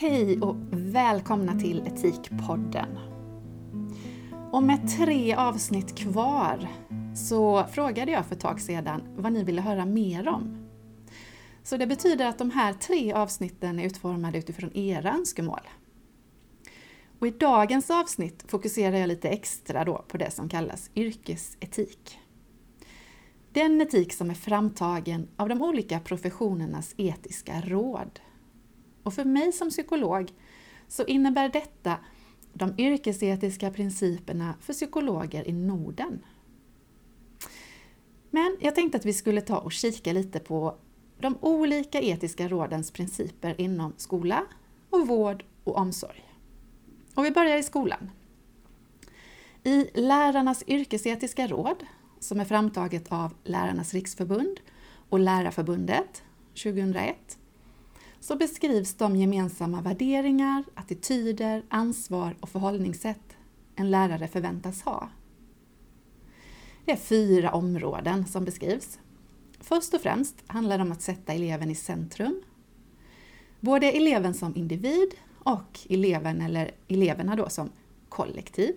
Hej och välkomna till Etikpodden. Och med tre avsnitt kvar så frågade jag för ett tag sedan vad ni ville höra mer om. Så det betyder att de här tre avsnitten är utformade utifrån era önskemål. Och I dagens avsnitt fokuserar jag lite extra då på det som kallas yrkesetik. Den etik som är framtagen av de olika professionernas etiska råd. Och för mig som psykolog så innebär detta de yrkesetiska principerna för psykologer i Norden. Men jag tänkte att vi skulle ta och kika lite på de olika etiska rådens principer inom skola och vård och omsorg. Och vi börjar i skolan. I Lärarnas yrkesetiska råd, som är framtaget av Lärarnas riksförbund och Lärarförbundet 2001, så beskrivs de gemensamma värderingar, attityder, ansvar och förhållningssätt en lärare förväntas ha. Det är fyra områden som beskrivs. Först och främst handlar det om att sätta eleven i centrum. Både eleven som individ och eleven eller eleverna då som kollektiv.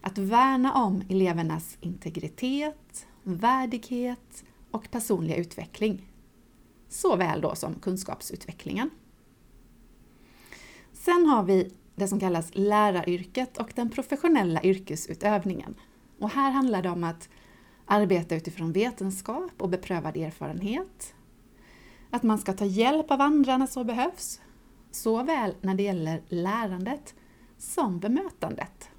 Att värna om elevernas integritet, värdighet och personliga utveckling. Såväl då som kunskapsutvecklingen. Sen har vi det som kallas läraryrket och den professionella yrkesutövningen. Och här handlar det om att arbeta utifrån vetenskap och beprövad erfarenhet. Att man ska ta hjälp av andra när så behövs, såväl när det gäller lärandet som bemötandet.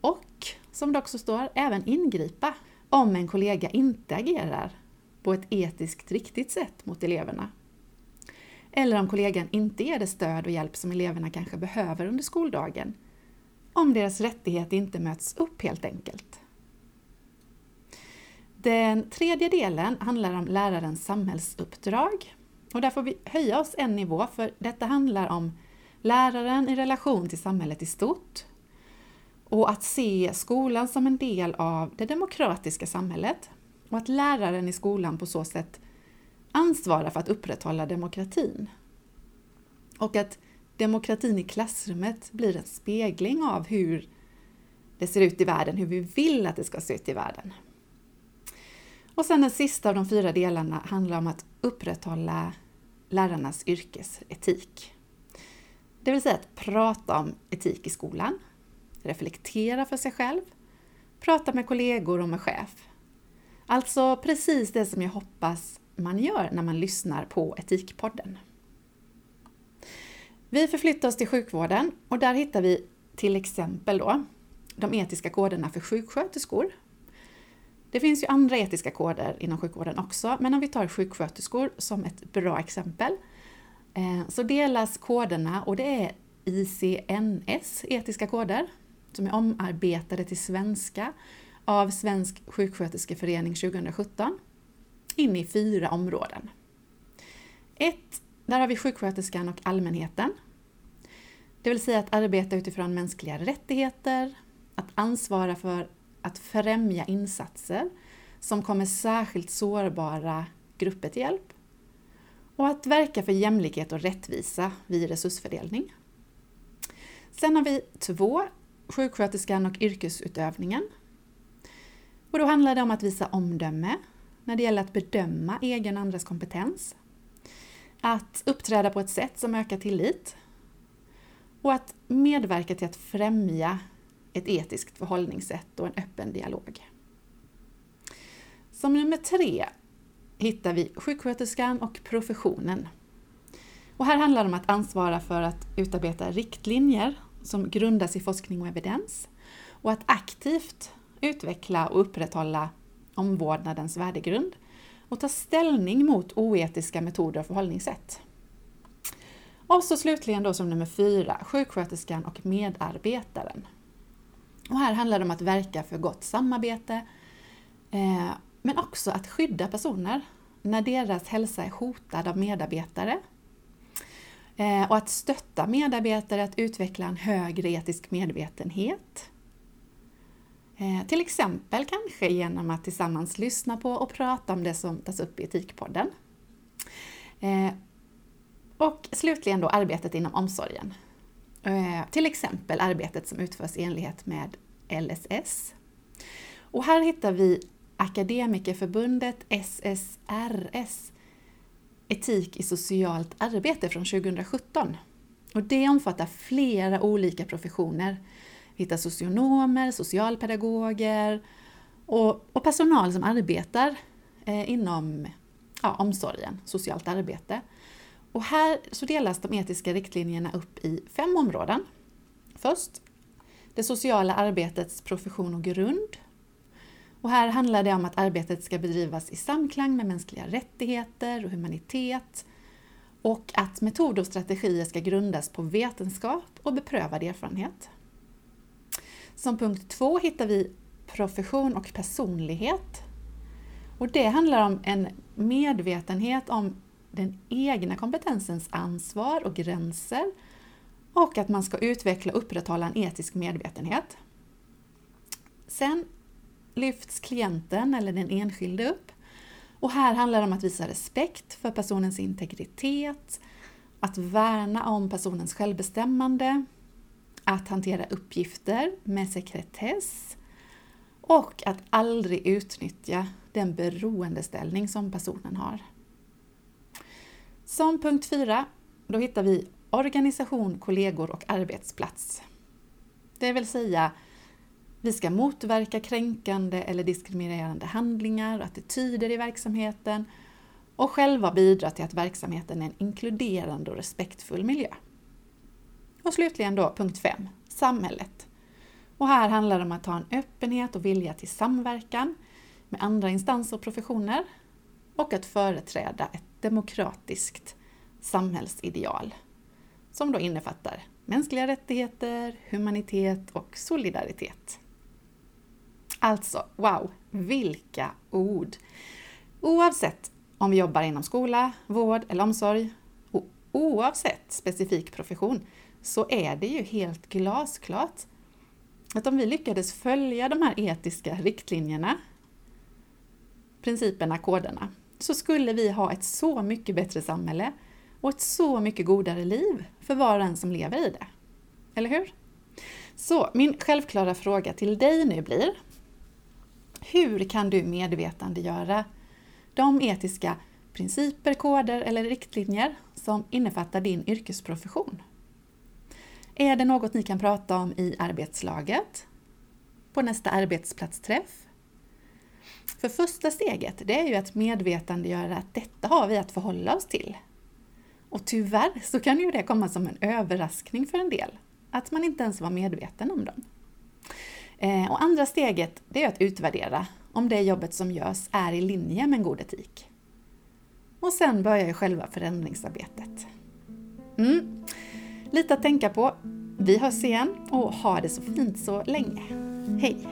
Och, som det också står, även ingripa om en kollega inte agerar på ett etiskt riktigt sätt mot eleverna. Eller om kollegan inte ger det stöd och hjälp som eleverna kanske behöver under skoldagen. Om deras rättighet inte möts upp helt enkelt. Den tredje delen handlar om lärarens samhällsuppdrag. Och där får vi höja oss en nivå, för detta handlar om läraren i relation till samhället i stort och att se skolan som en del av det demokratiska samhället och att läraren i skolan på så sätt ansvarar för att upprätthålla demokratin. Och att demokratin i klassrummet blir en spegling av hur det ser ut i världen, hur vi vill att det ska se ut i världen. Och sen den sista av de fyra delarna handlar om att upprätthålla lärarnas yrkesetik. Det vill säga att prata om etik i skolan, reflektera för sig själv, prata med kollegor och med chef. Alltså precis det som jag hoppas man gör när man lyssnar på Etikpodden. Vi förflyttar oss till sjukvården och där hittar vi till exempel då de etiska koderna för sjuksköterskor. Det finns ju andra etiska koder inom sjukvården också, men om vi tar sjuksköterskor som ett bra exempel, eh, så delas koderna och det är ICNS etiska koder som är omarbetade till svenska av Svensk sjuksköterskeförening 2017 in i fyra områden. Ett, där har vi sjuksköterskan och allmänheten. Det vill säga att arbeta utifrån mänskliga rättigheter, att ansvara för att främja insatser som kommer särskilt sårbara grupper till hjälp och att verka för jämlikhet och rättvisa vid resursfördelning. Sen har vi två, sjuksköterskan och yrkesutövningen. Och då handlar det om att visa omdöme när det gäller att bedöma egen och andras kompetens. Att uppträda på ett sätt som ökar tillit. Och att medverka till att främja ett etiskt förhållningssätt och en öppen dialog. Som nummer tre hittar vi sjuksköterskan och professionen. Och här handlar det om att ansvara för att utarbeta riktlinjer som grundas i forskning och evidens och att aktivt utveckla och upprätthålla omvårdnadens värdegrund och ta ställning mot oetiska metoder och förhållningssätt. Och så slutligen då som nummer fyra, sjuksköterskan och medarbetaren. Och här handlar det om att verka för gott samarbete, eh, men också att skydda personer när deras hälsa är hotad av medarbetare. Eh, och att stötta medarbetare att utveckla en högre etisk medvetenhet. Eh, till exempel kanske genom att tillsammans lyssna på och prata om det som tas upp i Etikpodden. Eh, och slutligen då arbetet inom omsorgen. Eh, till exempel arbetet som utförs i enlighet med LSS. Och här hittar vi Akademikerförbundet SSRS Etik i socialt arbete från 2017. Och det omfattar flera olika professioner hitta socionomer, socialpedagoger och, och personal som arbetar eh, inom ja, omsorgen, socialt arbete. Och här så delas de etiska riktlinjerna upp i fem områden. Först det sociala arbetets profession och grund. Och här handlar det om att arbetet ska bedrivas i samklang med mänskliga rättigheter och humanitet och att metoder och strategier ska grundas på vetenskap och beprövad erfarenhet. Som punkt två hittar vi profession och personlighet. Och det handlar om en medvetenhet om den egna kompetensens ansvar och gränser och att man ska utveckla och upprätthålla en etisk medvetenhet. Sen lyfts klienten eller den enskilde upp och här handlar det om att visa respekt för personens integritet, att värna om personens självbestämmande, att hantera uppgifter med sekretess och att aldrig utnyttja den beroendeställning som personen har. Som punkt 4, då hittar vi organisation, kollegor och arbetsplats. Det vill säga, vi ska motverka kränkande eller diskriminerande handlingar och attityder i verksamheten och själva bidra till att verksamheten är en inkluderande och respektfull miljö. Och slutligen då punkt 5, samhället. Och här handlar det om att ha en öppenhet och vilja till samverkan med andra instanser och professioner och att företräda ett demokratiskt samhällsideal som då innefattar mänskliga rättigheter, humanitet och solidaritet. Alltså, wow, vilka ord! Oavsett om vi jobbar inom skola, vård eller omsorg oavsett specifik profession så är det ju helt glasklart att om vi lyckades följa de här etiska riktlinjerna, principerna, koderna, så skulle vi ha ett så mycket bättre samhälle och ett så mycket godare liv för var och en som lever i det. Eller hur? Så min självklara fråga till dig nu blir Hur kan du medvetandegöra de etiska principer, koder eller riktlinjer som innefattar din yrkesprofession? Är det något ni kan prata om i arbetslaget? På nästa arbetsplatsträff? För första steget, det är ju att medvetandegöra att detta har vi att förhålla oss till. Och tyvärr så kan ju det komma som en överraskning för en del, att man inte ens var medveten om dem. Eh, och andra steget, det är att utvärdera om det jobbet som görs är i linje med en god etik. Och sen börjar ju själva förändringsarbetet. Mm. Lite att tänka på. Vi hörs igen och ha det så fint så länge. Hej!